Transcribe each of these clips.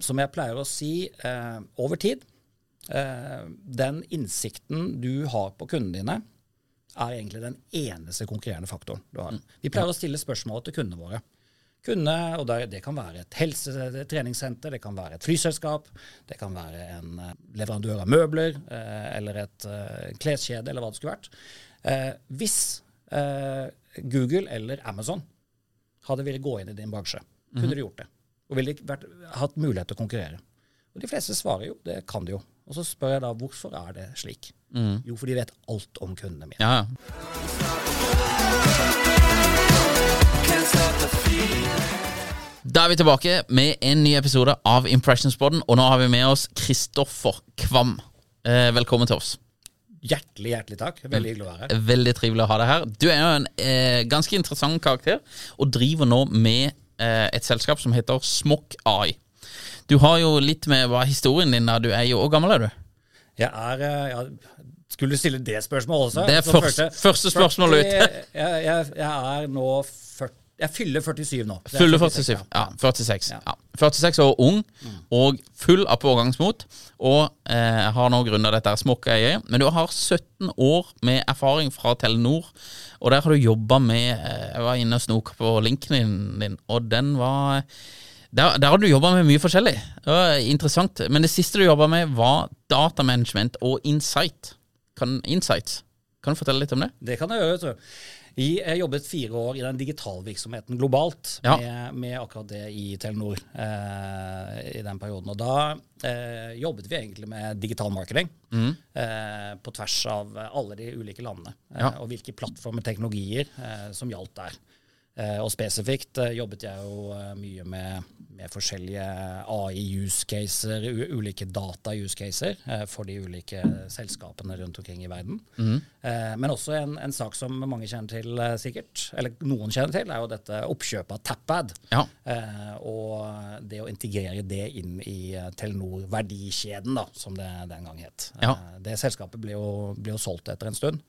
Som jeg pleier å si, eh, over tid, eh, den innsikten du har på kundene dine, er egentlig den eneste konkurrerende faktoren du har. Vi pleier å stille spørsmål til kundene våre. Kunde, og det, det kan være et helsetreningssenter, det kan være et flyselskap, det kan være en eh, leverandør av møbler, eh, eller et eh, kleskjede, eller hva det skulle vært. Eh, hvis eh, Google eller Amazon hadde ville gå inn i din bransje, kunne de gjort det? Og ville vært, hatt mulighet til å konkurrere? Og de fleste svarer jo, det kan de jo. Og så spør jeg da, hvorfor er det slik? Jo, for de vet alt om kundene mine. Ja, Da er vi tilbake med en ny episode av Impressionspodden, og nå har vi med oss Kristoffer Kvam. Eh, velkommen til oss. Hjertelig, hjertelig takk. Veldig hyggelig å være her. Veldig trivelig å ha deg her. Du er jo en eh, ganske interessant karakter, og driver nå med et selskap som heter Smokk AI. Du har jo litt med hva er historien din da. Du er jo Hvor gammel er du? Jeg er eh, ja, Skulle du stille det spørsmålet også? Det er Så første- første spørsmål ut. jeg, jeg, jeg er nå 40 Jeg fyller 47 nå. Fyller jeg er 46, 47. Ja, 46. Ja. Ja. 46 år ung og full av pågangsmot. Og eh, har nå grunna dette smokkeiet. Men du har 17 år med erfaring fra Telenor, og der har du jobba med eh, Jeg var inne og snoka på linken din, og den var der, der har du jobba med mye forskjellig. Det var interessant. Men det siste du jobba med, var datamanagement og insight. Kan, insights. Kan du fortelle litt om det? Det kan jeg gjøre. tror jeg. Jobbet fire år i den digitalvirksomheten globalt Ja. med, med akkurat det i Telenor eh, i den perioden. Og da eh, jobbet vi egentlig med digital marketing eh, på tvers av alle de ulike landene. Eh, Ja. Og hvilke plattformer, teknologier eh, som gjaldt der. Eh, og spesifikt eh, jobbet jeg jo eh, mye med, med forskjellige AI-use caser, ulike data-use caser eh, for de ulike selskapene rundt omkring i verden. Mm. men også en, en sak som mange kjenner til sikkert, eller noen kjenner til, er jo dette oppkjøpet av Tapad. Ja. Og det å integrere det inn i Telenor-verdikjeden, da, som det den gang het. Ja. Det selskapet ble jo, ble jo solgt etter en stund.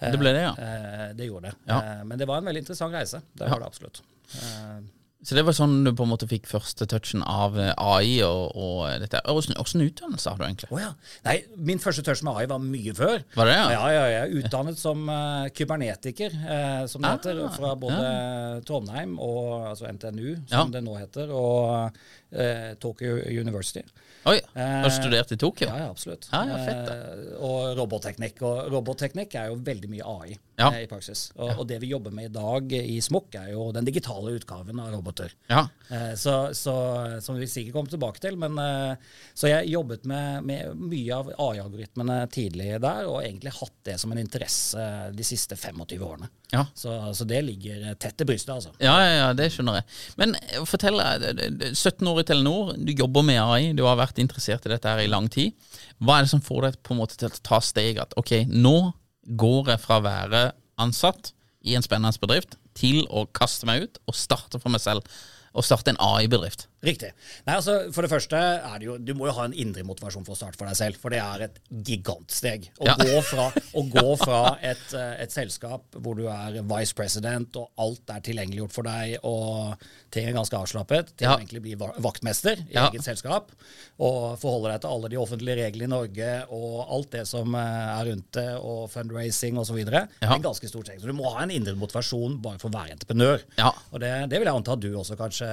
Eh, Det ble det, ja. Eh, det gjorde det. Ja. Eh, men det var en veldig interessant reise. Det var det absolutt. Eh, Så det var sånn du på en måte fikk første touchen av eh, AI og, og dette. Åssen utdannelse har du egentlig? Oh, ja. Nei, min første touch med AI var mye før. Var det ja? Ja, ja, er utdannet som uh, kybernetiker, uh, som det Ah, heter, fra både Trondheim og altså NTNU, Ja. som det nå heter, og uh, Tokyo University. Oi, har du studert i Tokyo? Ja, ja, absolutt. Ja, ja, fett, Eh, og robotteknikk. Og robotteknikk er jo veldig mye AI Ja. eh, i praksis. Og, og det vi jobber med i dag i Smokk, er jo den digitale utgaven av roboter. Ja. Eh, Så, så, som vi sikkert kommer tilbake til. Men, eh, så jeg jobbet med, med mye av AI-algoritmene tidlig der, og egentlig hatt det som en interesse de siste 25 årene. Ja. Så, så det ligger tett til brystet, altså. Ja, ja, ja, det skjønner jeg. Men eh, fortell, eh, 17 år i Telenor, du jobber med AI, du har vært interessert i dette her i lang tid. Hva er det som får deg på en måte til å ta steg at ok, nå går jeg fra å være ansatt i en spennende bedrift til å kaste meg ut og starte for meg selv, og starte en AI-bedrift? Riktig. Nei, altså, For det første er det jo Du må jo ha en indre motivasjon for å starte for deg selv. For det er et gigantsteg. Å Ja. gå fra, å gå fra et, eh, et selskap hvor du er vice president, og alt er tilgjengeliggjort for deg, og ting er ganske avslappet, til Ja. å egentlig bli vaktmester i Ja. eget selskap, og forholde deg til alle de offentlige reglene i Norge, og alt det som eh, er rundt det, og fundraising osv. Ja. en ganske stor steg. Så du må ha en indre motivasjon bare for å være entreprenør. Ja. Og det, det vil jeg anta du også kanskje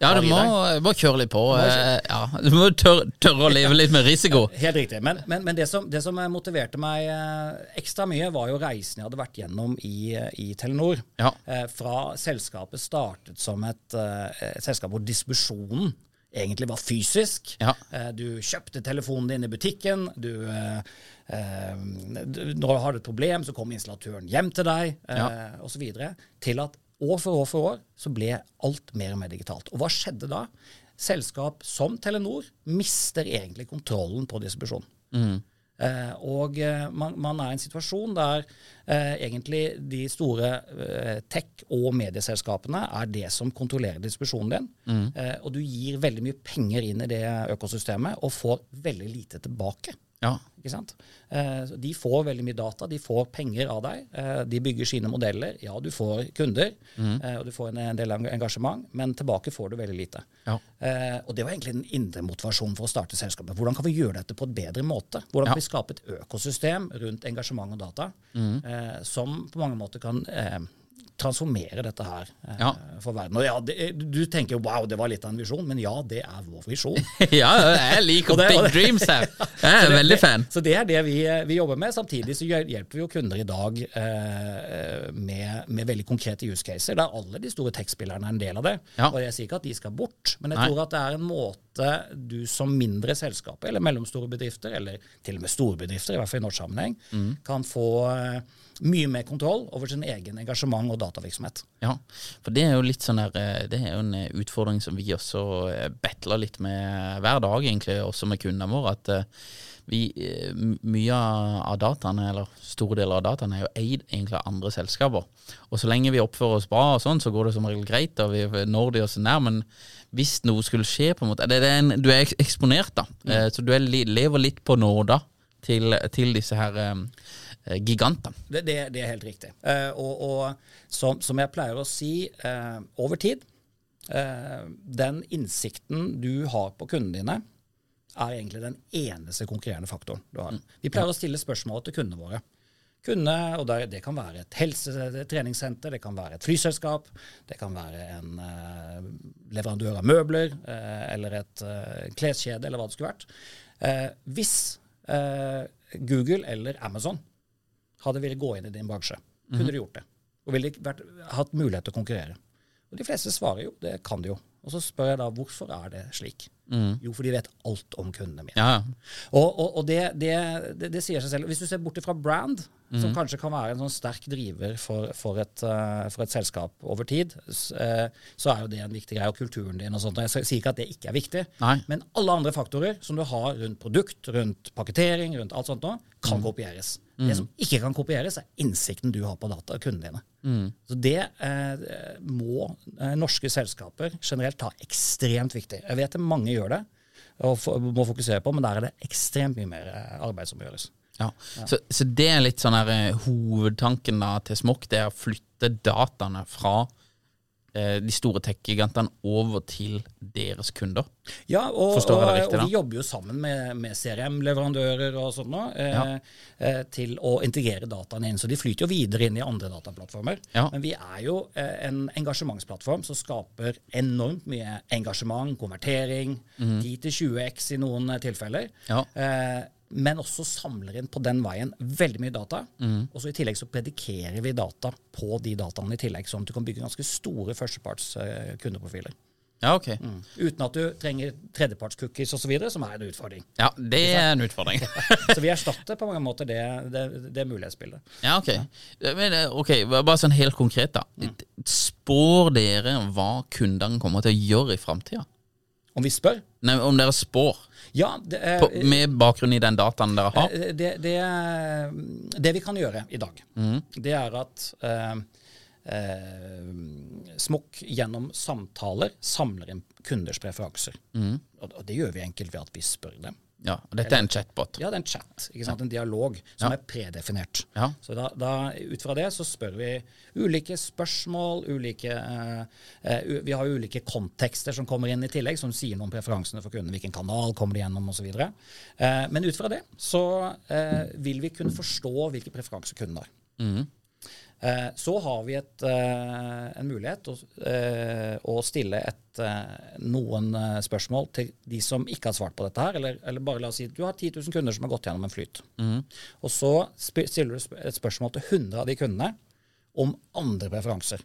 Ja, har det i deg. Må kjøre litt på. Må Ja. Du må tørre, tørre å leve litt med risiko. Helt riktig. Men, men, men det, som, det som motiverte meg eh, ekstra mye, var jo reisen jeg hadde vært gjennom i, i Telenor. Ja. Eh, fra selskapet startet som et, eh, et selskap hvor distribusjonen egentlig var fysisk. Ja. Eh, Du kjøpte telefonen din i butikken. Du, eh, eh, du- når du hadde et problem, så kom installatøren hjem til deg, eh, Ja. osv. Til at år for år for år så ble alt mer og mer digitalt. Og hva skjedde da? Selskap som Telenor mister egentlig kontrollen på distribusjon. Eh, og eh, man, man er i en situasjon der eh, egentlig de store eh, tech- og medieselskapene er det som kontrollerer distribusjonen din. Eh, og du gir veldig mye penger inn i det økosystemet og får veldig lite tilbake. Ja. Ikke sant? Eh, de får veldig mye data, de får penger av deg. Eh, de bygger sine modeller. Ja, du får kunder, mm. og du får en, del engasjement, men tilbake får du veldig lite. Ja. Eh, og det var egentlig den indre motivasjonen for å starte selskapet. Hvordan kan vi gjøre dette på et bedre måte? Hvordan Ja. kan vi skape et økosystem rundt engasjement og data mm. som på mange måter kan eh, transformere dette her eh, Ja. for verden. Og ja, det, du tenker wow, det var litt av en visjon, men ja, det er vår visjon. ja, jeg liker det- big dreams her. Jeg er veldig fan. Så det er det vi, vi jobber med. Samtidig så hjelper vi jo kunder i dag eh, med, med veldig konkrete use caser, der alle de store tech-spillerne er en del av det. Ja. Og jeg sier ikke at de skal bort, men jeg Nei. tror at det er en måte du som mindre selskap, eller mellomstore bedrifter, eller til og med store bedrifter, i hvert fall i norsk sammenheng, Mm. kan få eh, mye mer kontroll over sin egen engasjement og datavirksomhet. Ja, for det er jo litt sånn der eh, Det er jo en eh, utfordring som vi også eh, battler litt med hver dag, egentlig, også med kundene våre. At vi, mye av dataene, eller store deler av dataene, er jo eid egentlig av andre selskaper. Og så lenge vi oppfører oss bra, og sånn, så går det som regel greit, og vi når de oss nær. Men hvis noe skulle skje, på en måte er en, Du er eksponert, da. Mm. Så du er, lever litt på nåda til, til disse her eh, gigantene. Det, det, det er helt riktig. Eh, og og som, som jeg pleier å si, eh, over tid eh, Den innsikten du har på kundene dine, er egentlig den eneste konkurrerende faktoren du har. Vi pleier å stille spørsmål til kundene våre. Kunde, og det, det kan være et helsetreningssenter, det kan være et flyselskap, det kan være en eh, leverandør av møbler eh, eller et eh, kleskjede, eller hva det skulle vært. Eh, hvis eh, Google eller Amazon hadde villet gå inn i din bransje, kunne de gjort det? Og ville vært, hatt mulighet til å konkurrere? Og De fleste svarer jo, det kan de jo. Og så spør jeg da hvorfor er det slik? Jo, for de vet alt om kundene mine. Ja. Og, og, og det, det, det, det sier seg selv. Hvis du ser bort fra brand, mm. som kanskje kan være en sånn sterk driver for, for, et, eh, for et selskap over tid, eh, så er jo det en viktig greie, og kulturen din og sånt. Og jeg sier ikke at det ikke er viktig, Nei. men alle andre faktorer som du har rundt produkt, rundt pakketering, rundt alt sånt nå, kan mm. kopieres. Det som ikke kan kopieres, er innsikten du har på data og kundene dine. Mm. Så det eh, må eh, norske selskaper generelt ta ekstremt viktig. Jeg vet det mange gjør det, og må fokusere på, men der er det ekstremt mye mer eh, arbeid som må gjøres. Ja. Så, så det er litt sånn her eh, hovedtanken da til Smokk, det er å flytte dataene fra de store tech-gigantene over til deres kunder. Ja, og, Forstår jeg det og, riktig, og vi jobber jo sammen med, med CRM-leverandører og sånn nå, eh, Ja. eh, til å integrere dataene inn. Så de flyter jo videre inn i andre dataplattformer. Ja. Men vi er jo eh, en engasjementsplattform som skaper enormt mye engasjement, konvertering, 10-20x i noen eh, tilfeller. Ja. Eh, men også samler inn på den veien veldig mye data. Mm. Og så I tillegg så predikerer vi data på de dataene i tillegg, sånn at du kan bygge ganske store førsteparts eh, kundeprofiler. Ja, ok. Uten at du trenger tredjepartscookies osv., som er en utfordring. Ja, det er en utfordring. Så vi erstatter på mange måter det, det, det mulighetsbildet. ja, ok. Men, eh, ok, Bare sånn helt konkret, da. Spår dere hva kundene kommer til å gjøre i framtida? Om vi spør? Nei, om dere spår, Ja, det, eh, på, med bakgrunn i den dataen dere har? Eh, det, det, det vi kan gjøre i dag, det er at eh, eh, Smokk gjennom samtaler samler inn kunders preferanser. Og, og det gjør vi enkelt ved at vi spør dem. Ja, og Dette er en chatbot. Ja, det er en chat, sant? en dialog som Ja. er predefinert. Ja. Så da, da, ut fra det så spør vi ulike spørsmål, ulike uh, uh, Vi har ulike kontekster som kommer inn i tillegg, som sier noe om preferansene for kunden. Hvilken kanal kommer de gjennom, osv. Uh, men ut fra det så eh, vil vi kunne forstå hvilke preferanser kunden har. Eh, så har vi et, eh, en mulighet å, eh, å stille et, eh, noen eh, spørsmål til de som ikke har svart på dette her. Eller, eller bare la oss si du har 10 000 kunder som har gått gjennom en flyt. Og så stiller du et spørsmål til 100 av de kundene om andre preferanser.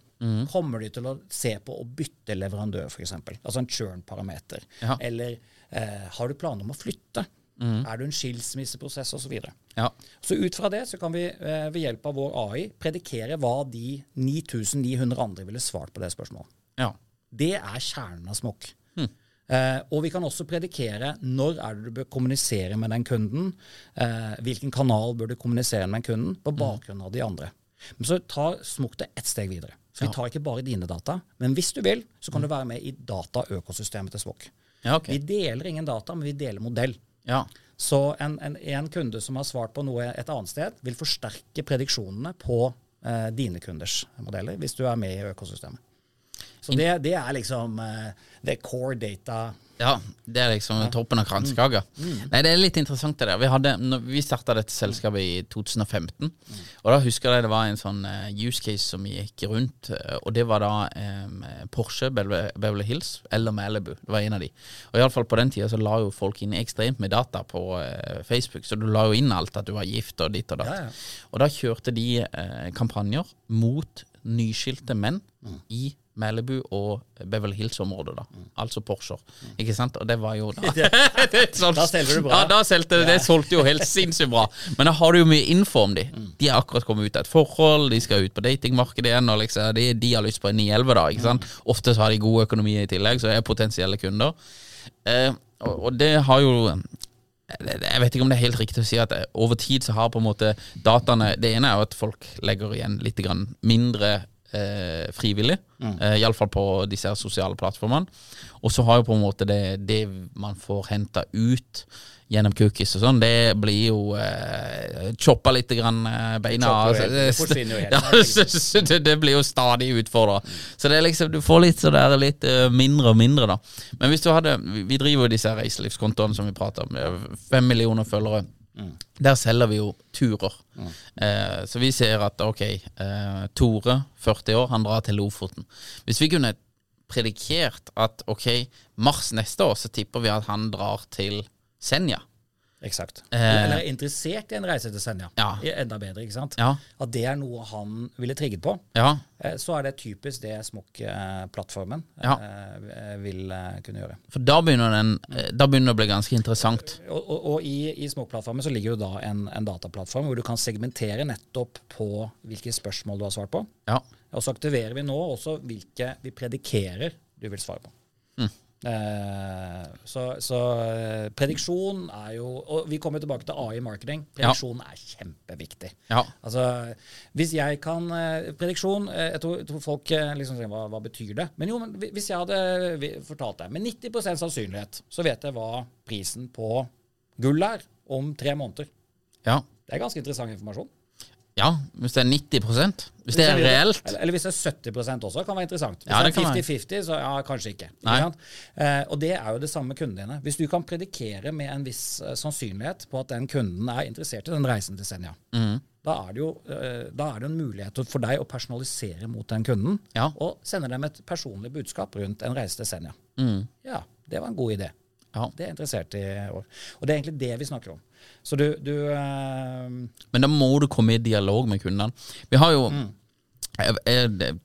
Kommer de til å se på å bytte leverandør, f.eks.? Altså en churn-parameter. Ja. Eller eh, har du planer om å flytte? Er du en skilsmisseprosess osv.? Ja. Så ut fra det så kan vi eh, ved hjelp av vår AI predikere hva de 9900 andre ville svart på det spørsmålet. ja. Det er kjernen av smokk. Eh, og vi kan også predikere når er det du bør kommunisere med den kunden. Eh, hvilken kanal bør du kommunisere med den kunden, på bakgrunn av de andre. Men så tar smokk det ett steg videre. Så vi tar ikke bare dine data, men hvis du vil, så kan du være med i dataøkosystemet til smokk. Ja, okay. Vi deler ingen data, men vi deler modell. Ja. Så en, en, en kunde som har svart på noe et annet sted, vil forsterke prediksjonene på eh, dine kunders modeller, hvis du er med i økosystemet. Så det, det er liksom eh, det core data. Ja, det er liksom toppen av kransekaka. Nei, det er litt interessant det der. Vi, hadde, vi starta dette selskapet i 2015, og da husker jeg det var en sånn eh, use case som gikk rundt, eh, og det var da um, Porsche, Beverly, Hills eller Malibu. Det var en av de. Og iallfall på den tida så la jo folk inn ekstremt med data på uh, Facebook, så du la jo inn alt at du var gift og ditt og datt. Ja, ja. Og da kjørte de kampanjer mot nyskilte menn i Malibu og Beverly Hills-området, da. Altså Porscher. Ikke sant? Og det var jo da sånn- Da selger du bra. Ja, da solgte det. Det solgte jo helt sinnssykt bra. Men da har du jo mye info om de. De har akkurat kommet ut av et forhold, de skal ut på datingmarkedet igjen, og liksom, de, de har lyst på en 911, da. Ikke sant? Ofte så har de god økonomi i tillegg, så er potensielle kunder. Eh, og, og det har jo jeg vet ikke om det er helt riktig å si at eh, over tid så har på en måte dataene Det ene er jo at folk legger igjen litt mindre eh, frivillig. Mm. Eh, Iallfall på disse sosiale plattformene. Og så har jo på en måte det, det man får henta ut gjennom cookies og sånn, det blir jo eh, choppa litt grann eh, beina av. altså. Det. Ja, det, det blir jo stadig utfordra. Så det er liksom, du får litt så det er litt eh, mindre og mindre, da. Men hvis du hadde Vi vi driver jo disse reiselivskontoene som vi prater om. Fem millioner følgere. Der selger vi jo turer. Eh, så vi ser at ok, eh, Tore, 40 år, han drar til Lofoten. Hvis vi kunne predikert at ok, mars neste år så tipper vi at han drar til Senja. Eksakt. Eh. Eller er interessert i en reise til Senja. Ja. Enda bedre, ikke sant? Ja. At det er noe han ville trigget på. Ja, Eh, Så er det typisk det Smokk-plattformen Ja. eh, vil kunne gjøre. for da begynner, den, da begynner det å bli ganske interessant. Og, og, og i, i Smokk-plattformen så ligger jo da en, en dataplattform hvor du kan segmentere nettopp på hvilke spørsmål du har svart på. Ja. Og så aktiverer vi nå også hvilke vi predikerer du vil svare på. Eh, så så eh, prediksjon er jo Og vi kommer tilbake til AI marketing. Prediksjon er kjempeviktig. Ja. Altså, Hvis jeg kan eh, Prediksjon Jeg tror, jeg tror folk liksom sier hva, hva betyr det? Men jo, men hvis jeg hadde fortalt deg med 90% sannsynlighet, så vet jeg hva prisen på gull er om tre måneder. Ja. Det er ganske interessant informasjon. Ja, hvis det er 90% Hvis det er reelt. Eller, eller hvis det er 70% også, kan være interessant. Hvis Ja, det er 50-50, så ja, kanskje ikke. ikke? Eh, og det er jo det samme med kundene dine. Hvis du kan predikere med en viss uh, sannsynlighet på at den kunden er interessert i den reisen til Senja, mm. da, er det jo, uh, da er det en mulighet for deg å personalisere mot den kunden Ja. og sende dem et personlig budskap rundt en reise til Senja. Mm. Ja, det var en god idé. Ja. Det er jeg interessert i. Og og det er egentlig det vi snakker om. Så du, du uh... Men da må du komme i dialog med kundene. Vi har jo Jeg, jeg,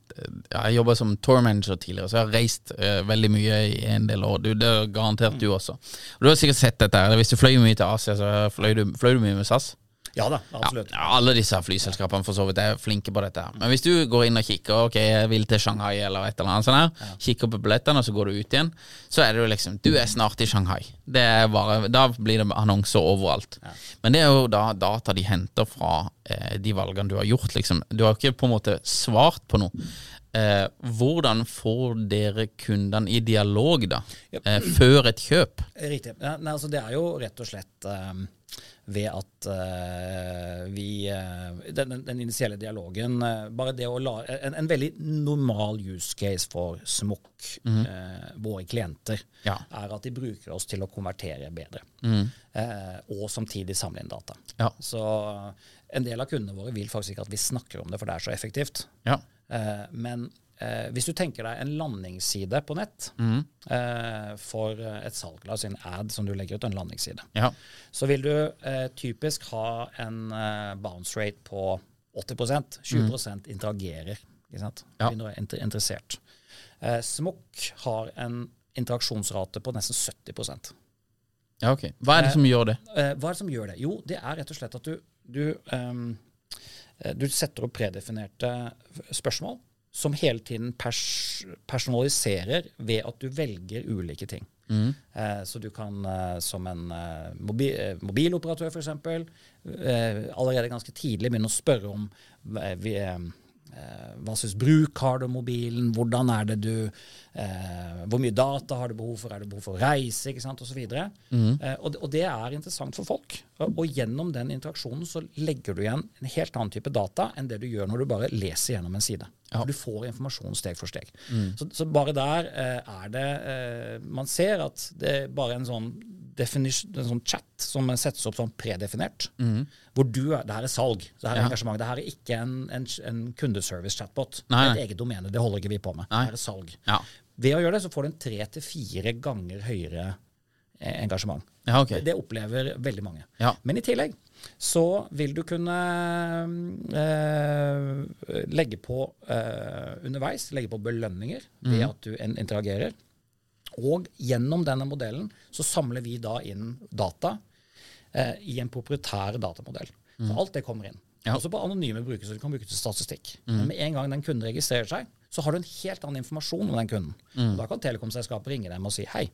jeg jobba som tour manager tidligere, så jeg har reist uh, veldig mye i en del år. Du, det er garantert du også. Og Du har sikkert sett dette. Hvis du fløy mye til Asia, så fløy du, fløy du mye med SAS. Ja da, absolutt. Ja, alle disse flyselskapene for så vidt er flinke på dette. Men hvis du går inn og kikker Ok, jeg vil til Shanghai eller et eller annet sånt her kikker på billettene, og så går du ut igjen, så er det jo liksom Du er snart i Shanghai. Det bare, Da blir det annonser overalt. Men det er jo da data de henter fra eh, de valgene du har gjort, liksom. Du har ikke på en måte svart på noe. Eh, hvordan får dere kundene i dialog, da? Eh, før et kjøp? Riktig. Ja, nei, altså det er jo rett og slett eh, ved at uh, vi eh, den, den, initielle dialogen eh, Bare det å la en, en, veldig normal use case for Smokk, mm. våre klienter, ja. er at de bruker oss til å konvertere bedre. Mm. og samtidig samle inn data. Ja. Så en del av kundene våre vil faktisk ikke at vi snakker om det, for det er så effektivt. Ja. men Eh, hvis du tenker deg en landingsside på nett mm. eh, for et salg, la oss si en ad som du legger ut, en landingsside, ja. så vil du eh, typisk ha en eh, bounce rate på 80% 20 mm. interagerer. Ikke sant? Ja. Er interessert. Eh, Smokk har en interaksjonsrate på nesten 70% Ja, ok. Hva er det som gjør det? Eh, hva er det som gjør det? Jo, det er rett og slett at du, du, um, du setter opp predefinerte spørsmål som hele tiden pers personaliserer ved at du velger ulike ting. Mm. Eh, så du kan eh, som en eh, mobil, eh, mobiloperatør f.eks. Eh, allerede ganske tidlig begynne å spørre om eh, vi, Eh, hva slags bruk har du mobilen? Hvordan er det du eh, Hvor mye data har du behov for? Er det behov for å reise? ikke sant, Osv. Mm. Eh, og, og det er interessant for folk. Og, og, gjennom den interaksjonen så legger du igjen en helt annen type data enn det du gjør når du bare leser gjennom en side. Ja. Du får informasjon steg for steg. Mm. Så, så, bare der eh, er det eh, Man ser at det er bare en sånn en sånn chat som settes opp sånn predefinert. Mm. Hvor du Det her er salg. Det her er ja. engasjement. Det her er ikke en, en, en kundeservice-chatbot. Det er et eget domene. Det holder ikke vi på med. Nei. Det her er salg. Ja. Ved å gjøre det så får du en tre til fire ganger høyere eh, engasjement. Ja, okay. det, det, opplever veldig mange. Men i tillegg så vil du kunne øh, legge på øh, underveis, legge på belønninger ved mm. at du interagerer. Og gjennom denne modellen så samler vi da inn data eh, i en proprietær datamodell. Mm. Så alt det kommer inn. Ja. Også på anonyme brukere, så du kan bruke til statistikk. Mm. Men med en gang den kunden registrerer seg, så har du en helt annen informasjon om den kunden. Mm. Da kan telekomselskapet ringe dem og si hei,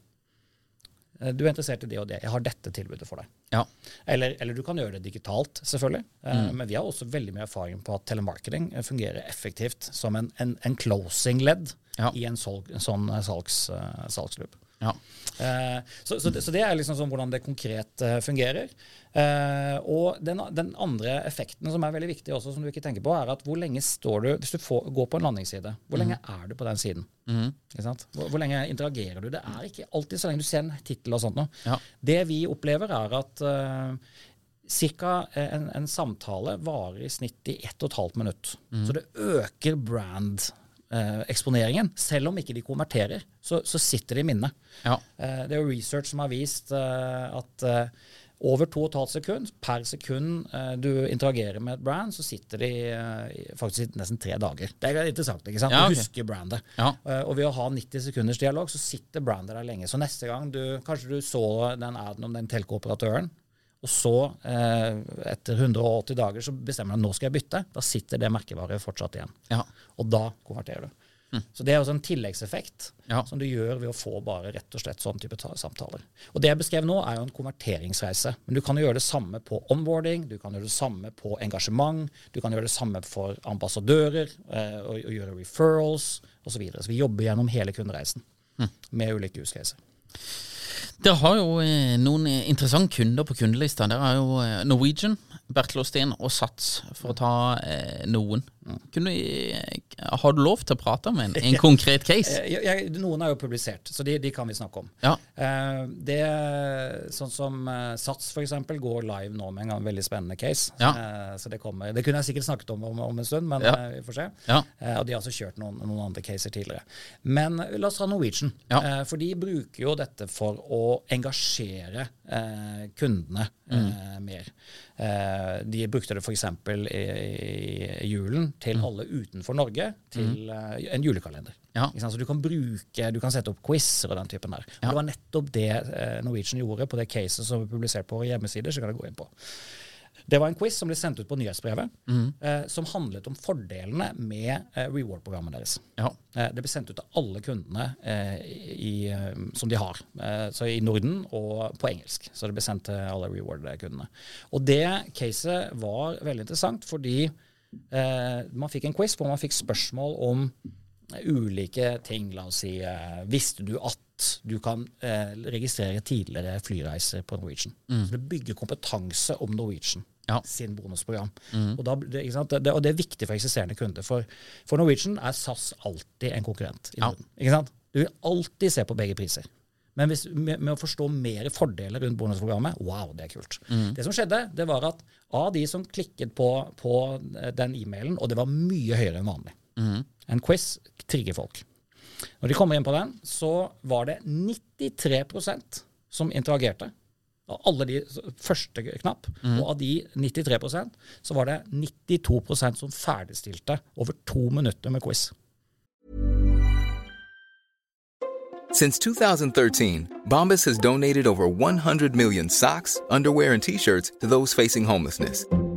du er interessert i det og det, jeg har dette tilbudet for deg. Ja. Eller, eller, du kan gjøre det digitalt, selvfølgelig. Eh, mm. Men vi har også veldig mye erfaring på at telemarketing fungerer effektivt som en, en, en closing-ledd ja. i en, solg, en sånn eh, salgs, salgsloop. Ja. Eh, så, så, det, så, det, er liksom sånn hvordan det konkret eh, fungerer. Eh, og den, den, andre effekten som er veldig viktig også, som du ikke tenker på, er at hvor lenge står du Hvis du får, går på en landingsside, hvor lenge mm. er du på den siden? Mm. Hvor, hvor, lenge interagerer du? Det er ikke alltid så lenge du ser en tittel og sånt noe. Ja. Det vi opplever, er at Cirka en, en, samtale varer i snitt i 1 12 minutt. Mm. Så det øker brand eh, eksponeringen. Selv om ikke de konverterer, så, så sitter det i minnet. Ja. Eh, det er jo research som har vist eh, at eh, over 2,5 sekund per sekund eh, du interagerer med et brand, så sitter de eh, faktisk nesten tre dager. Det er interessant. ikke sant? Ja, okay. Du husker brandet. Ja. og ved å ha 90 sekunders dialog, så sitter brandet der lenge. Så neste gang du kanskje du så den aden om den telkooperatøren, og så, eh, etter 180 dager, så bestemmer du at nå skal jeg bytte. Da sitter det merkevaret fortsatt igjen. Ja. Og da konverterer du. Mm. Så det er også en tilleggseffekt ja. som du gjør ved å få bare rett og slett sånn type samtaler. Og det jeg beskrev nå, er jo en konverteringsreise. Men du kan jo gjøre det samme på onboarding, du kan gjøre det samme på engasjement, du kan gjøre det samme for ambassadører, eh, og, og, gjøre referrals osv. Så, videre. så vi jobber gjennom hele kundereisen mm. med ulike use caser. Dere har jo eh, noen interessante kunder på kundelista. Dere har jo eh, Norwegian, Bertil Osten og Sats, for å ta eh, noen. Kunne, har du lov til å prate om en, en konkret case? Jeg, jeg, noen er jo publisert, så de, de kan vi snakke om. Ja. Eh, det, sånn som eh, Sats f.eks. går live nå med en gang veldig spennende case. Ja. Eh, så det, kommer, det kunne jeg sikkert snakket om om, om en stund, men ja. vi får se. Ja. og de har også kjørt noen, noen andre caser tidligere. Men la oss ta Norwegian. for de bruker jo dette for å engasjere kundene mm. mer. De brukte det f.eks. I, i julen til mm. alle utenfor Norge til uh, en julekalender. Ja. Så du kan bruke, du kan sette opp quizer og den typen der. Og Det var nettopp det uh, Norwegian gjorde på det caset som er publisert på hjemmesider. så kan du gå inn på. Det var en quiz som ble sendt ut på nyhetsbrevet, mm. eh, som handlet om fordelene med eh, reward-programmet deres. Ja. Eh, det ble sendt ut til alle kundene i, som de har, så i Norden og på engelsk. Så det ble sendt til alle reward-kundene. Og det caset var veldig interessant fordi Eh, man fikk en quiz hvor man fikk spørsmål om ulike ting. La oss si eh, Visste du at du kan eh, registrere tidligere flyreiser på Norwegian? Så det bygger kompetanse om Norwegian. Ja. sin bonusprogram. Og, da, det? Det, og det er viktig for eksisterende kunder. For, for Norwegian er SAS alltid en konkurrent i Ja. Sant? Du vil alltid se på begge priser. Men hvis, med, med å forstå mer fordeler rundt bonusprogrammet, wow, det er kult. Det som skjedde, det var at av de som klikket på, på eh, den e-mailen, og det var mye høyere enn vanlig En quiz trigger folk. Når de kommer inn på den, så var det 93% som interagerte. Alle de første knapp. Og av de 93 så var det 92 som ferdigstilte over to minutter med quiz. Since 2013, Bombas has donated over 100 million socks, underwear, and t shirts to those facing homelessness.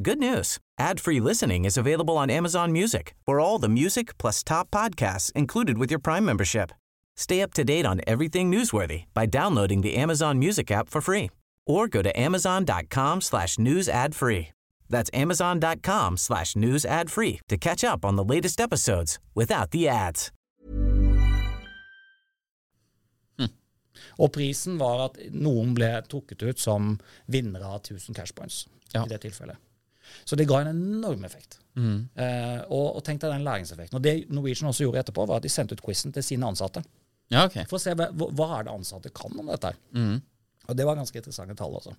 Good news. Ad-free listening is available on Amazon Music for all the music plus top podcasts included with your Prime membership. Stay up to date on everything newsworthy by downloading the Amazon Music app for free or go to amazon.com slash news ad free. That's amazon.com slash news ad free to catch up on the latest episodes without the ads. Hmm. Og prisen var at noen ble trukket ut som vinnere av 1000 cash points Ja. i det tilfellet. Så det ga en enorm effekt. Eh, og, og tenk deg den læringseffekten. Og det Norwegian også gjorde etterpå, var at de sendte ut quizen til sine ansatte. Ja, ok. For å se hva, hva er det ansatte kan om dette. her. Og Det var ganske interessante tall. også.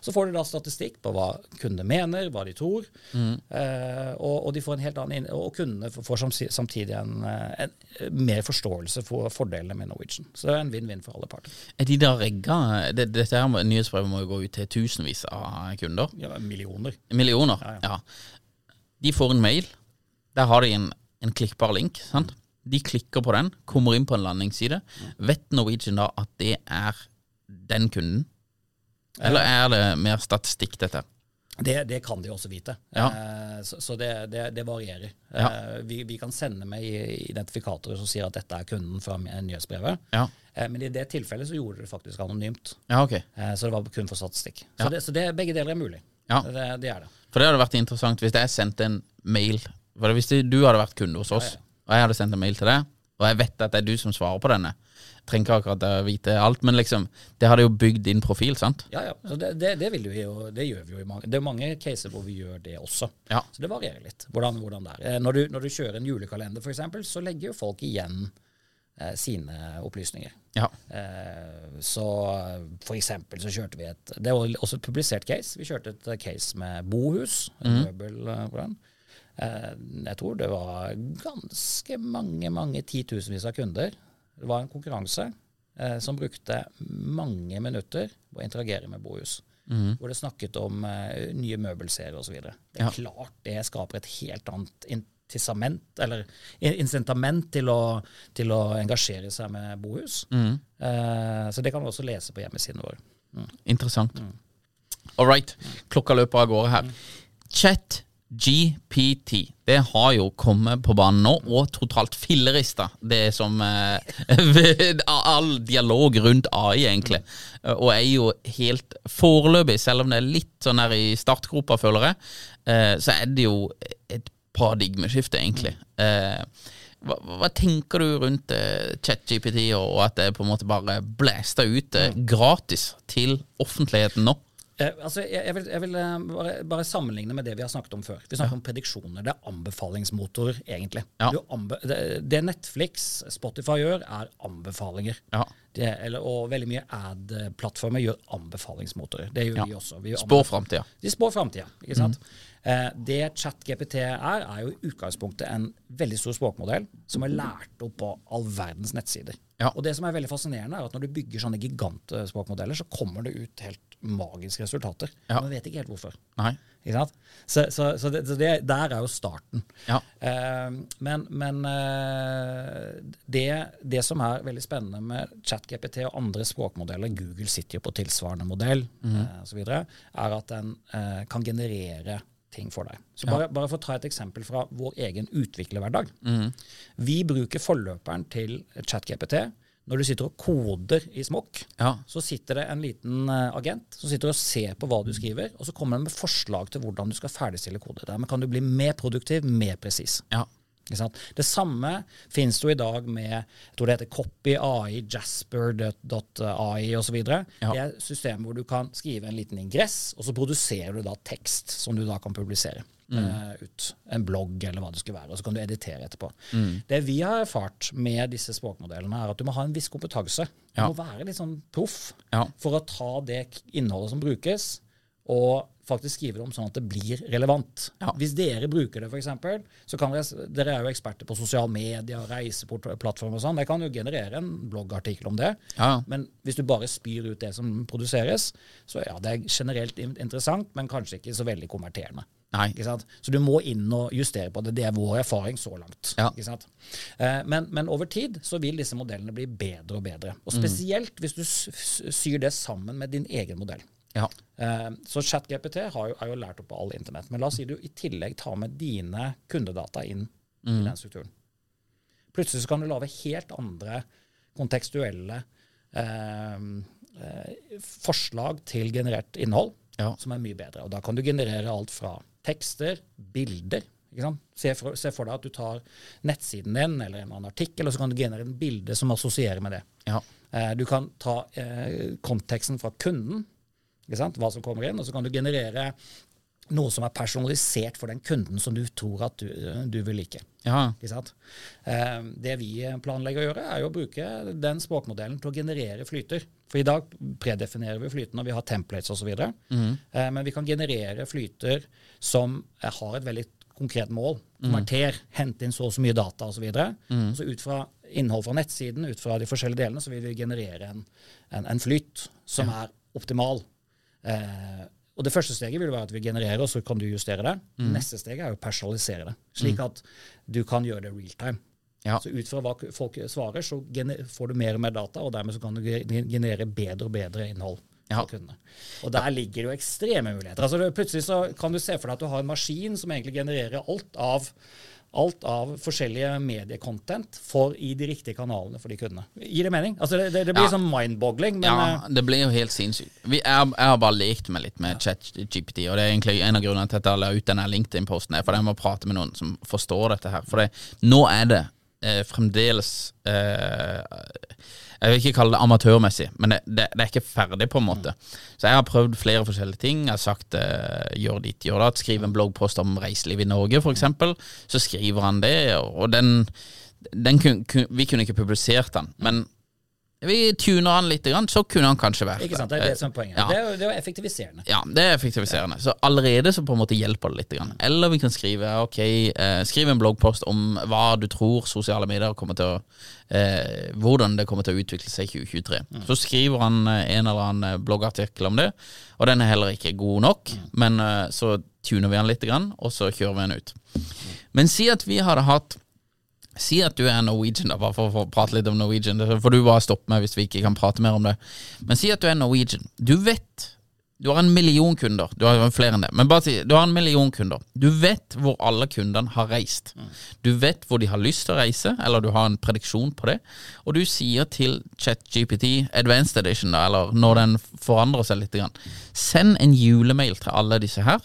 Så får de da statistikk på hva kundene mener, hva de tror. Eh, og, og de får en helt annen og kundene får samtidig en, eh, en, mer forståelse for fordelene med Norwegian. Så det er en vinn-vinn for alle parter. Er de da rigga det, Dette her nyhetsbrevet må jo gå ut til tusenvis av kunder. Ja, millioner. Millioner. Ja, Ja, De får en mail. Der har de en, en klikkbar link. sant? De klikker på den, kommer inn på en landingsside. Vet Norwegian da at det er den kunden? Eller er det mer statistikk, dette? Det, det kan de også vite. Ja. Eh, så så det, det, det varierer. Ja. Eh, vi, vi kan sende med identifikatorer som sier at dette er kunden fra nyhetsbrevet. Ja, Eh, men i det tilfellet så gjorde det faktisk anonymt. ja ok. Eh, så det var kun for statistikk. Ja. Så, det, så det, begge deler er mulig. Ja. Det, det er det. For det hadde vært interessant hvis jeg sendte en mail Hvis du hadde vært kunde hos oss, og jeg hadde sendt en mail til deg, og jeg vet at det er du som svarer på denne Jeg trenger ikke akkurat å vite alt, men liksom Det hadde jo bygd din profil, sant? Ja, ja. Så det, det, det, vil vi jo, det gjør vi jo i mange Det er mange caser hvor vi gjør det også. Ja. Så det varierer litt hvordan, hvordan det er. Eh, Når du, når du kjører en julekalender f.eks., så legger jo folk igjen eh, sine opplysninger. Ja. Eh, så for eksempel så kjørte vi et Det var også et publisert case. Vi kjørte et case med bohus, en møbel eh, på den. Eh, jeg tror det var ganske mange, mange titusenvis av kunder. Det var en konkurranse eh, som brukte mange minutter på å interagere med bohus. Hvor det snakket om eh, nye møbelserier osv. Det er Ja. klart det skaper et helt annet incitament, eller incitament til å, til å engasjere seg med bohus. Eh, så det kan du også lese på hjemmesiden vår. Interessant. All right. Klokka løper av gårde her. Chat GPT. Det har jo kommet på banen nå, og totalt fillerista det som eh, All dialog rundt AI, egentlig. Eh, Og er jo helt foreløpig, selv om det er litt sånn her i startgropa, føler jeg, eh, så er det jo et paradigmeskifte, egentlig. Eh, hva, hva tenker du rundt eh, ChatGPT, og at det på en måte bare blæsta ut eh, gratis til offentligheten nå? Eh, altså, jeg, vil, jeg vil eh, bare, bare sammenligne med det vi har snakket om før. Vi snakket om prediksjoner. Det er anbefalingsmotor, egentlig. Ja. Anbe det, Netflix, Spotify gjør, er anbefalinger. Ja. Det, eller, og veldig mye ad-plattformer gjør anbefalingsmotorer. Det gjør Ja. vi også. Vi Spår framtida. De spår framtida, ikke sant. Eh, det ChatGPT er, er jo i utgangspunktet en veldig stor språkmodell som er lært opp på all verdens nettsider. Ja. Og det som er veldig fascinerende, er at når du bygger sånne gigantspråkmodeller, så kommer det ut helt magiske resultater. Ja. Man vet ikke helt hvorfor. Ikke? Så, så, så, det, det, der er jo starten. Ja. Eh, men men eh, det, det som er veldig spennende med ChatGPT og andre språkmodeller, Google sitter jo på tilsvarende modell mm. eh, osv., er at den eh, kan generere ting for deg. Så bare, bare for å ta et eksempel fra vår egen utviklerhverdag. Mm. Vi bruker forløperen til ChatGPT. Når du sitter og koder i Smokk, Ja. så sitter det en liten eh, agent som sitter og ser på hva du skriver, og så kommer den med forslag til hvordan du skal ferdigstille kode. Dermed kan du bli mer produktiv, mer presis. Ja. Det samme finnes jo i dag med jeg tror det heter Copy AI, Jasper.ai osv. Ja. Det er system hvor du kan skrive en liten ingress, og så produserer du da tekst som du da kan publisere. eh, ut En blogg eller hva det skulle være, og så kan du editere etterpå. Det vi har erfart med disse språkmodellene, er at du må ha en viss kompetanse. Du Ja. må være litt sånn proff Ja. for å ta det innholdet som brukes, og faktisk skrive det om sånn at det blir relevant. Ja. Hvis dere bruker det, f.eks., så kan dere, dere er jo eksperter på sosiale medier, reiseplattformer og sånn, dere kan jo generere en bloggartikkel om det. Ja. Men hvis du bare spyr ut det som produseres, så ja, det er generelt interessant, men kanskje ikke så veldig konverterende. Så du må inn og justere på det. Det er vår erfaring så langt. Ja. Eh, men, men over tid så vil disse modellene bli bedre og bedre. Og spesielt hvis du syr det sammen med din egen modell. Ja. Eh, Så ChatGPT har jo, er jo lært opp på all internett. Men la oss si du i tillegg tar med dine kundedata inn i den strukturen. Plutselig så kan du lage helt andre kontekstuelle eh, eh, forslag til generert innhold Ja. som er mye bedre. Og da kan du generere alt fra tekster, bilder. Se, for, se for deg at du tar nettsiden din eller en annen artikkel, og så kan du generere en bilde som assosierer med det. Ja. Eh, du kan ta eh, konteksten fra kunden? Hva som kommer inn, og så kan du generere noe som er personalisert for den kunden som du tror at du, du vil like. Ja. Eh, det vi planlegger å gjøre, er jo å bruke den språkmodellen til å generere flyter. For i dag predefinerer vi flytene, og vi har templates osv. videre. Eh, men vi kan generere flyter som har et veldig konkret mål. Konverter, hente inn så og så mye data osv. Så, videre. Så ut fra innhold fra nettsiden, ut fra de forskjellige delene, så vil vi generere en, en, en flyt som er optimal. Eh, og Det første steget vil være at vi genererer, og så kan du justere det. Neste steg er å personalisere det, slik at du kan gjøre det real time. Ja. Så ut fra hva folk svarer, så får du mer og mer data, og dermed så kan du generere bedre og bedre innhold. Ja. Og der ligger det jo ekstreme muligheter. Altså Plutselig så kan du se for deg at du har en maskin som egentlig genererer alt av, alt av forskjellige mediecontent for i de riktige kanalene for de kundene. Gir det mening? Altså Det, det, det blir Ja. sånn mind-boggling, ja, eh, det blir jo helt sinnssykt. Vi, jeg, har- bare lekt meg litt med ChatGPT, og det er egentlig en av grunnene til at jeg la ut denne LinkedIn-posten, fordi jeg må prate med noen som forstår dette her. For det, nå er det eh, fremdeles eh, Jeg vil ikke kalle det amatørmessig, men det, det, det er ikke ferdig, på en måte. Så jeg har prøvd flere forskjellige ting. Jeg har sagt uh, gjør ditt, gjør datt. Skriv en bloggpost om reiseliv i Norge, f.eks. Så skriver han det, og den, den kun, kun, Vi kunne ikke publisert den, men vi tuner han litt, så kunne han kanskje vært ikke sant? Det er det som er poenget. Ja. Det, er det er effektiviserende. Ja, det er effektiviserende. Så allerede så på en måte hjelper det litt. Eller vi kan skrive ok, eh, skriv en bloggpost om hva du tror sosiale medier kommer til å eh, Hvordan det kommer til å utvikle seg i 2023. Så skriver han eh, en eller annen bloggartikkel om det, og den er heller ikke god nok. Men eh, så tuner vi han litt, og så kjører vi han ut. Men si at vi hadde hatt Si at du er Norwegian, da, bare for, for å prate litt om Norwegian. Får du bare stopper meg hvis vi ikke kan prate mer om det. Men si at du er Norwegian. Du vet Du har en million kunder. Du har flere enn det. Men bare si du har en million kunder. Du vet hvor alle kundene har reist. Du vet hvor de har lyst til å reise, eller du har en prediksjon på det. Og du sier til ChatGPT Advanced Edition, da, eller når den forandrer seg litt, send en julemail til alle disse her,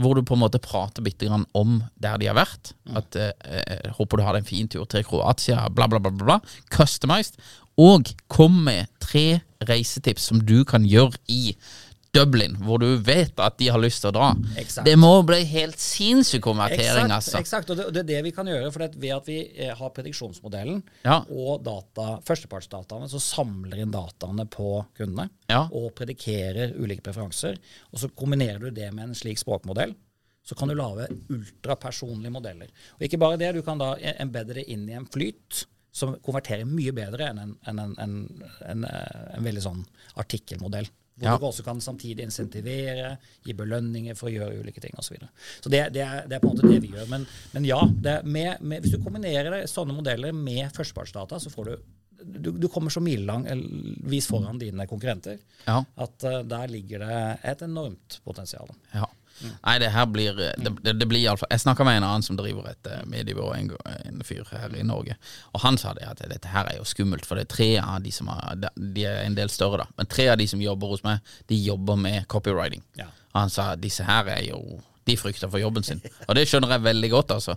hvor du på en måte prater bitte grann om der de har vært. At eh, eh, Håper du hadde en fin tur til Kroatia, bla, bla, bla. bla, bla. Customized. Og kom med tre reisetips som du kan gjøre i Dublin, hvor du vet at de har lyst til å dra. Exakt. Det må bli helt sinnssyk konvertering, Exakt, altså. Exakt. og det, det er det vi kan gjøre. For ved at vi eh, har prediksjonsmodellen Ja. og data, førstepartsdataene, så samler inn dataene på kundene Ja. og predikerer ulike preferanser. Og så kombinerer du det med en slik språkmodell, så kan du lage ultrapersonlige modeller. Og ikke bare det, du kan da embedde det inn i en flyt som konverterer mye bedre enn en, en, en, en, en veldig sånn artikkelmodell. Hvor Ja. du også kan samtidig insentivere, gi belønninger for å gjøre ulike ting osv. Så, videre. så det, det, er, det er på en måte det vi gjør. Men, men ja, det med, med, hvis du kombinerer det, sånne modeller med førstepartsdata, så får du du, du kommer så milevis foran dine konkurrenter Ja. at uh, der ligger det et enormt potensial. Ja. Nei, det her blir det, det, det blir i alle fall Jeg snakka med en annen som driver et eh, mediebyrå, en, en fyr her i Norge. Og han sa det at dette her er jo skummelt, for det er tre av de som har de- er en del større, da. Men tre av de som jobber hos meg, de jobber med copywriting. Ja. Og han sa disse her er jo De frykter for jobben sin. Og det skjønner jeg veldig godt, altså.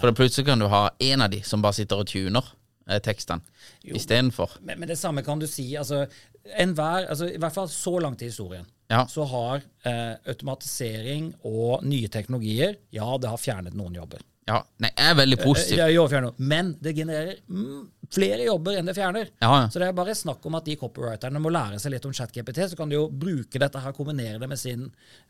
For plutselig kan du ha en av de som bare sitter og tuner eh, tekstene istedenfor. Men, men det samme kan du si. altså enhver, altså I hvert fall så langt i historien Ja. så har eh, automatisering og nye teknologier Ja, det har fjernet noen jobber. Ja, nei, jeg er veldig Eh, positiv. det gjør. Men det genererer mm, flere jobber enn det fjerner. Ja, ja. Så det er bare snakk om at de copywriterne må lære seg litt om ChatGPT. Så kan de jo bruke dette her, kombinere det med sin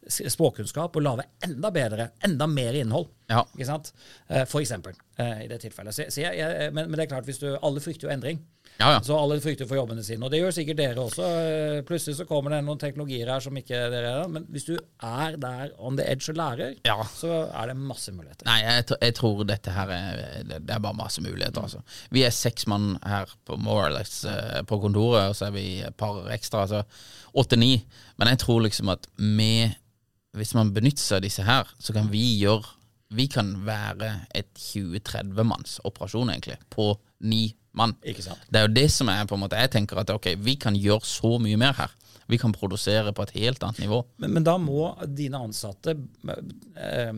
språkkunnskap og lage enda bedre, enda mer innhold. Ja. Ikke sant? Eh, For eksempel, eh, i det tilfellet. Så, så jeg, jeg, men, men det er klart, hvis du, alle frykter jo endring. Ja, ja. Så alle frykter for jobbene sine. Og det gjør sikkert dere også. Eh, Plutselig så kommer det noen teknologier her som ikke dere er. Men hvis du er der on the edge og lærer, Ja. så er det masse muligheter. Nei, jeg, jeg tror dette her er Det er bare masse muligheter, altså. Vi er seks mann her på more or less eh, på kontoret, og så er vi et par ekstra, altså åtte-ni. Men jeg tror liksom at med Hvis man benytter seg av disse her, så kan vi gjøre Vi kan være et 20-30 manns operasjon, egentlig, på ni mann. Det er jo det som er på en måte Jeg tenker at ok, vi kan gjøre så mye mer her. Vi kan produsere på et helt annet nivå. Men, men da må dine ansatte eh,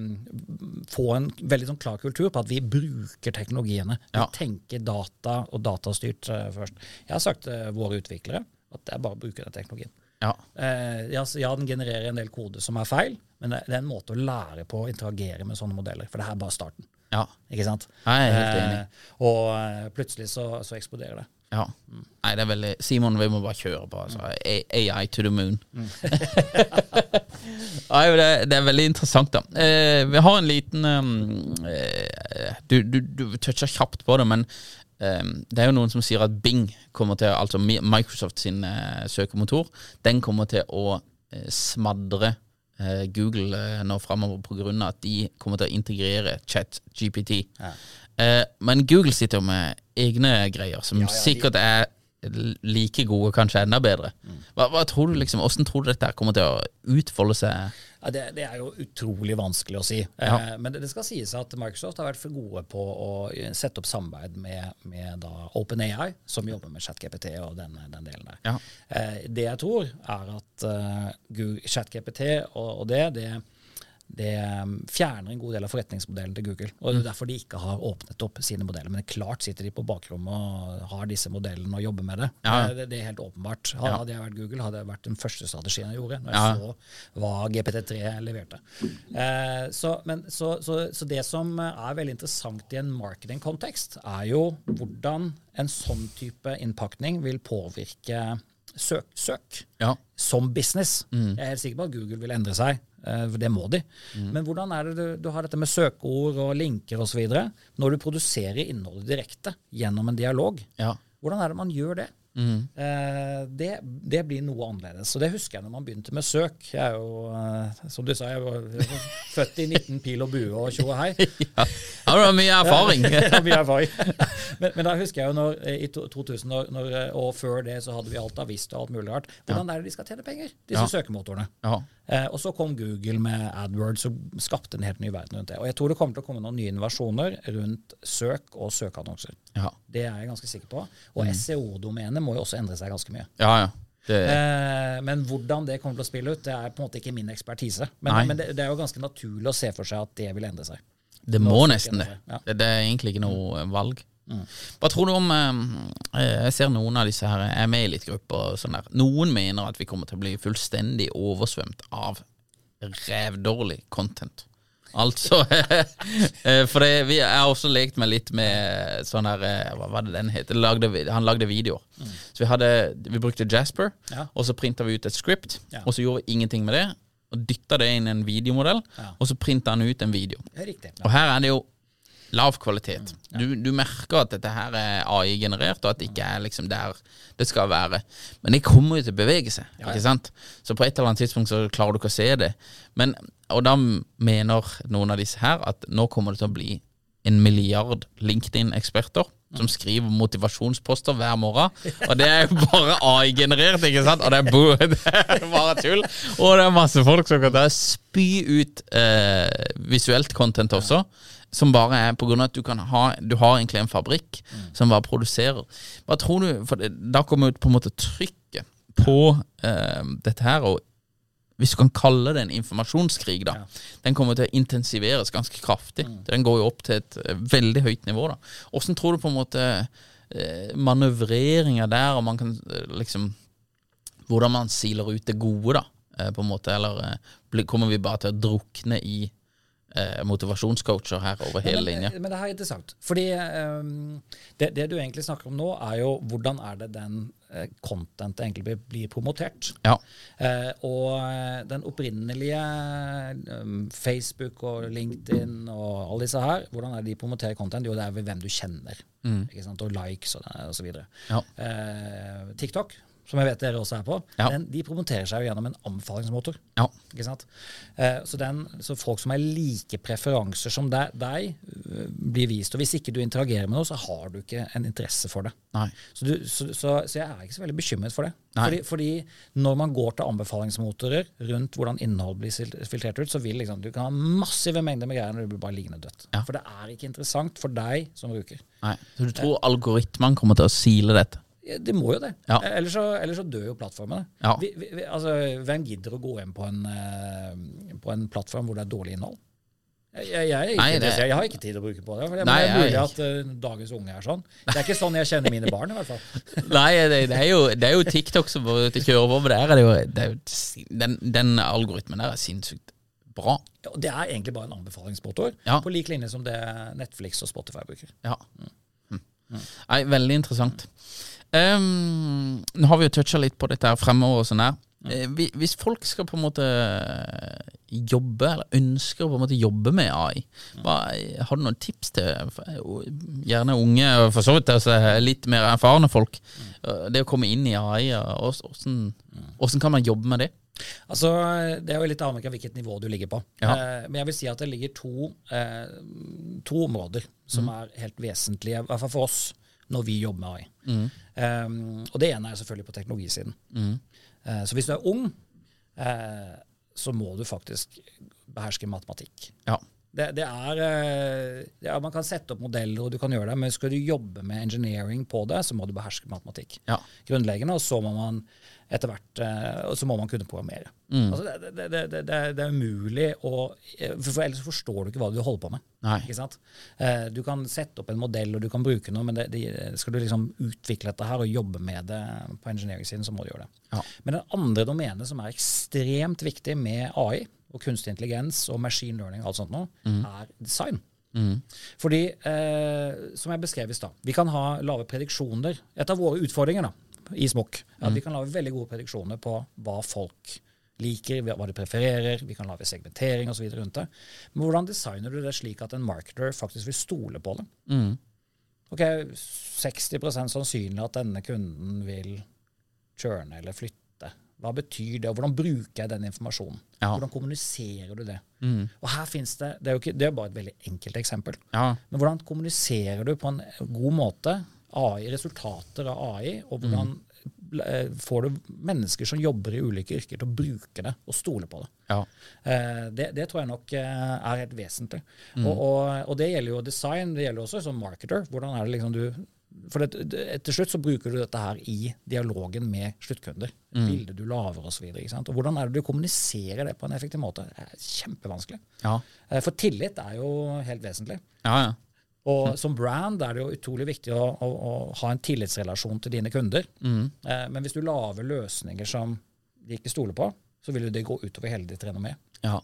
få en veldig sånn klar kultur på at vi bruker teknologiene. Vi Ja. tenker data og datastyrt eh, først. Jeg har sagt til våre utviklere at det er bare å bruke den teknologien. Ja. Eh, ja, ja, den genererer en del kode som er feil, men det det er en måte å lære på å interagere med sånne modeller. For det her er bare starten. Ja. Ikke sant? Jeg er helt enig. Eh, og eh, plutselig så, så eksploderer det. Ja. Nei, det er veldig Simon, vi må bare kjøre på. Altså. AI to the moon. Nei, det, det er veldig interessant, da. Eh, vi har en liten um, eh, Du, du, du toucha kjapt på det, men eh, det er jo noen som sier at Bing kommer til Altså Microsoft sin eh, søkemotor, den kommer til å eh, smadre eh, Google eh, nå framover pga. at de kommer til å integrere chat-GPT. Eh, men Google sitter jo med egne greier som sikkert er like gode, kanskje enda bedre. Hva, hva tror du liksom, Hvordan tror du dette kommer til å utfolde seg? Ja, det, det er jo utrolig vanskelig å si. Ja. Eh, men det, det skal sies at Microsoft har vært for gode på å sette opp samarbeid med, med OpenAI, som jobber med ChatGPT og den, den delen der. Ja. Eh, det jeg tror, er at uh, ChatGPT og, og det, det det um, fjerner en god del av forretningsmodellen til Google. og Det er derfor de ikke har åpnet opp sine modeller. Men klart sitter de på bakrommet og har disse modellene og jobber med det. Ja. Det, det er helt åpenbart. Hadde jeg vært Google, hadde det vært den første strategien jeg gjorde. Når Ja. jeg så hva GPT3 leverte. Eh, så, men, så, så, så det som er veldig interessant i en marketingkontekst, er jo hvordan en sånn type innpakning vil påvirke søk. søk Ja. som business. Mm. Jeg er helt sikker på at Google vil endre seg, for det må de. Men hvordan er det du, du har dette med søkeord og linker osv. når du produserer innholdet direkte gjennom en dialog? Ja. Hvordan er det man gjør det? Eh, det, det blir noe annerledes. Og det husker jeg når man begynte med søk. Jeg er jo, eh, som du sa, jeg var født i 19 pil og bue og tjo og hei. ja. Ja, du har mye erfaring. Ja, mye erfaring. men, men da husker jeg jo når, eh, i 2000, når, eh, og før det så hadde vi alt Vista og alt mulig rart. Hvordan er det de skal tjene penger, disse Ja. søkemotorene? Eh, og så kom Google med AdWords og skapte en helt ny verden rundt det. Og jeg tror det kommer til å komme noen nye innovasjoner rundt søk og søkeannonser. Ja. Det er jeg ganske sikker på. Og SEO-domenet må jo også endre seg ganske mye. ja, ja. Det, Eh, men hvordan det kommer til å spille ut, det er på en måte ikke min ekspertise. Men, men det, det er jo ganske naturlig å se for seg at det vil endre seg. det må nesten det. ja. det. Det er egentlig ikke noe eh, Hva tror du om eh, Jeg ser noen av disse her er med i litt grupper. Og sånn der. Noen mener at vi kommer til å bli fullstendig oversvømt av rævdårlig content. Altså eh, For det, vi jeg har også lekt meg litt med sånn her eh, Hva var det den het? Lagde, han lagde videoer. Så vi hadde Vi brukte Jasper, Ja. og så printa vi ut et script, Ja. og så gjorde vi ingenting med det. og dytta det inn i en videomodell, Ja. og så printa han ut en video. Riktig. Og her er det jo lav kvalitet. Du, du merker at dette her er AI-generert, og at det ikke er liksom der det skal være. Men det kommer jo til å bevege seg, ikke sant? Så på et eller annet tidspunkt så klarer du ikke å se det. Men, og da mener noen av disse her at nå kommer det til å bli en milliard LinkedIn-eksperter som skriver motivasjonsposter hver morgen. Og det er jo bare AI-generert, ikke sant? Og det er, det er bare tull. Og det er masse folk som kan spy ut eh, visuelt content også. Som bare er av at du kan ha Du har egentlig en fabrikk som bare produserer. Hva tror du For det, da kommer ut på en måte trykket på eh, dette her, og hvis du kan kalle det en informasjonskrig, da. Den kommer til å intensiveres ganske kraftig. Den går jo opp til et eh, veldig høyt nivå. da. Åssen tror du på en måte eh, manøvreringa der, og man kan eh, liksom Hvordan man siler ut det gode, da, eh, på en måte. Eller eh, kommer vi bare til å drukne i eh, motivasjonscoacher her over hele linja? Men, men det her er interessant. Fordi um, det, det du egentlig snakker om nå, er jo hvordan er det den uh, contentet egentlig blir, blir promotert. Ja. Uh, og eh, den opprinnelige um, Facebook og LinkedIn og alle disse her, hvordan er det de promoterer content? Jo, det er ved hvem du kjenner. Sant? Og likes og, og så videre. Mm. Ja. Uh, TikTok, som jeg vet dere også er på, Ja. den, de promoterer seg jo gjennom en anbefalingsmotor. Ja. Ikke sant? Eh, så, den, så folk som har like preferanser som deg, deg øh, blir vist. Og hvis ikke du interagerer med noe, så har du ikke en interesse for det. Så, du, så, så, så jeg er ikke så veldig bekymret for det. Fordi, fordi når man går til anbefalingsmotorer rundt hvordan innhold blir filtrert ut, så vil liksom, du kan ha massive mengder med greier når du blir bare liggende dødt. Ja. For det er ikke interessant for deg som bruker. Nei. Så du tror algoritmene kommer til å sile dette? Det må jo det. Ja. Eh, Ellers, så, ellers så dør jo plattformene. Ja. Vi, vi, altså, hvem gidder å gå inn på en, eh, på en plattform hvor det er dårlig innhold? Jeg, jeg, jeg, Nei, det- jeg har ikke tid til å bruke på det. For det, Nei, er mulig at uh, dagens unge er sånn. Det er ikke sånn jeg kjenner mine barn, i hvert fall. Nei, det, det, er jo, det er jo TikTok som kjører over, med er det jo, det er jo den, den algoritmen der er sinnssykt bra. Ja, Det er egentlig bare en anbefalingsmotor, Ja. på lik linje som det Netflix og Spotify bruker. Ja. Hm. Nei, veldig interessant. Ehm, nå har vi jo toucha litt på dette her fremover og sånn her. Eh, Hvis folk skal på en måte jobbe, eller ønsker å på en måte jobbe med AI, hva, har du noen tips til eh, gjerne unge, og for så vidt altså, litt mer erfarne folk? Eh, Det å komme inn i AI, åssen kan man jobbe med det? Altså, Det er jo litt avhengig av hvilket nivå du ligger på. Ja. Eh, men jeg vil si at det ligger to, eh, to områder som Mm. er helt vesentlige, i hvert fall for oss, når vi jobber med AI. Mm. Eh, og det ene er selvfølgelig på teknologisiden. Eh, så hvis du er ung, uh, så må du faktisk beherske matematikk. Ja. Det, det er det, er, Man kan sette opp modeller, og du kan gjøre det, men skal du jobbe med engineering på det, så må du beherske matematikk. Ja. Grunnleggende, og så må man etter hvert eh, så må man kunne programmere. Mm. Altså det, det, det, er- umulig å for, for Ellers forstår du ikke hva du holder på med. Eh, du kan sette opp en modell, og du kan bruke noe, men skal du liksom utvikle dette her og jobbe med det på engineering-siden, så må du gjøre det. Ja. Men det andre domenet som er ekstremt viktig med AI og kunstig intelligens og machine learning og alt sånt nå, Mm. er design. Fordi, eh, som jeg beskrev i stad, vi kan ha lave prediksjoner. Et av våre utfordringer da, i Smokk er at vi kan lage veldig gode prediksjoner på hva folk liker, hva de prefererer, vi kan lage segmentering osv. rundt det. Men hvordan designer du det slik at en marketer faktisk vil stole på det? Mm. Ok, 60% sannsynlig at denne kunden vil churne eller flytte. Hva betyr det, og hvordan bruker jeg den informasjonen? Ja. Hvordan kommuniserer du det? Mm. Og her finnes det, det er ikke, det er bare et veldig enkelt eksempel, Ja. men hvordan kommuniserer du på en god måte AI, resultater av AI, og hvordan mm. får du mennesker som jobber i ulike yrker til å bruke det og stole på det? Ja. Eh, det, det tror jeg nok eh, er helt vesentlig. Og, og, og det gjelder jo design, det gjelder også som marketer. Hvordan er det liksom du for det, det, Til slutt så bruker du dette her i dialogen med sluttkunder. Bildet du lager osv. Hvordan er det du kommuniserer det på en effektiv måte? Det er kjempevanskelig. Ja. Eh, For tillit er jo helt vesentlig. Ja, ja. Og som brand er det jo utrolig viktig å, å, å ha en tillitsrelasjon til dine kunder. Eh, men hvis du lager løsninger som de ikke stoler på, så vil det gå utover hele ditt renommé. ja.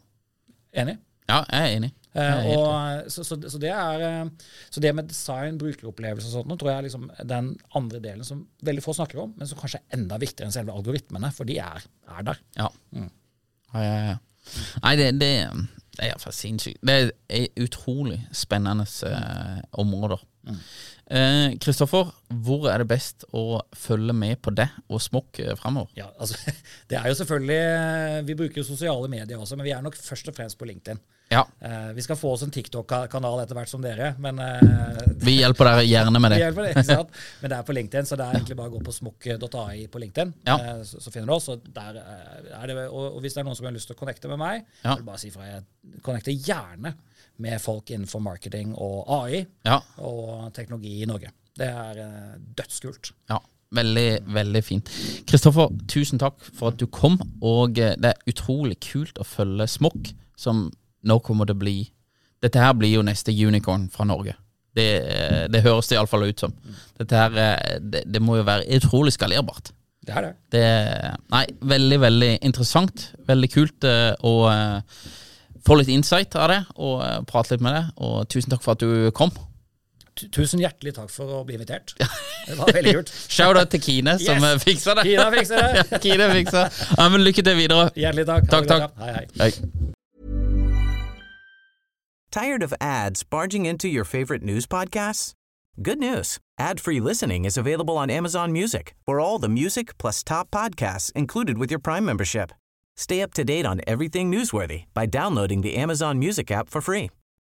Enig? Ja, jeg er enig. Jeg Eh, er og, så, så, så, det er, eh, så det med design, brukeropplevelse og sånt, nå tror jeg er liksom den andre delen som veldig få snakker om, men som kanskje er enda viktigere enn selve algoritmene, for de er, er der. Ja. Ja, ja, ja. Nei, det, det, det er iallfall sinnssykt. Det er utrolig spennende uh, områder. Kristoffer, hvor er det best å følge med på det og smokk eh, framover? Ja, altså, det er jo selvfølgelig eh, Vi bruker jo sosiale medier også, men vi er nok først og fremst på LinkedIn. Ja, Eh, vi skal få oss en TikTok-kanal etter hvert som dere, men eh, vi hjelper dere gjerne med det vi det? Men det er på LinkedIn, så det er egentlig bare å gå på smokk.ai på LinkedIn, Ja. eh, så, så finner du oss. Og, der eh, er det, og, hvis det er noen som har lyst til å connecte med meg, Ja. så det bare si fra. Jeg connecter gjerne med folk innenfor marketing og AI Ja, og teknologi i Norge. Det er eh, dødskult. ja. Veldig, veldig fint. Kristoffer, tusen takk for at du kom. Og eh, det er utrolig kult å følge smokk, som nå kommer til å bli Dette her blir jo neste unicorn fra Norge. Det, eh, det høres det iallfall ut som. Dette her, det, det må jo være utrolig skalerbart. Det er det. Det, nei, veldig, veldig interessant. Veldig kult å få litt insight av det og prate litt med deg. Og tusen takk for at du kom. Tu- Tusen hjertelig takk for å bli invitert. Det var veldig kult. Shout-out til Kine, som Yes! eh, fiksa det. Kine fikser det. Ja, Kine fikser. Ja, men lykke til videre. Hjertelig takk. Ha Takk, takk. Hei, hei. Hei. Tired of ads barging into your favorite news podcasts? Good news. Ad-free listening is available on Amazon Music for all the music plus top podcasts included with your Prime membership. Stay up to date on everything newsworthy by downloading the Amazon Music app for free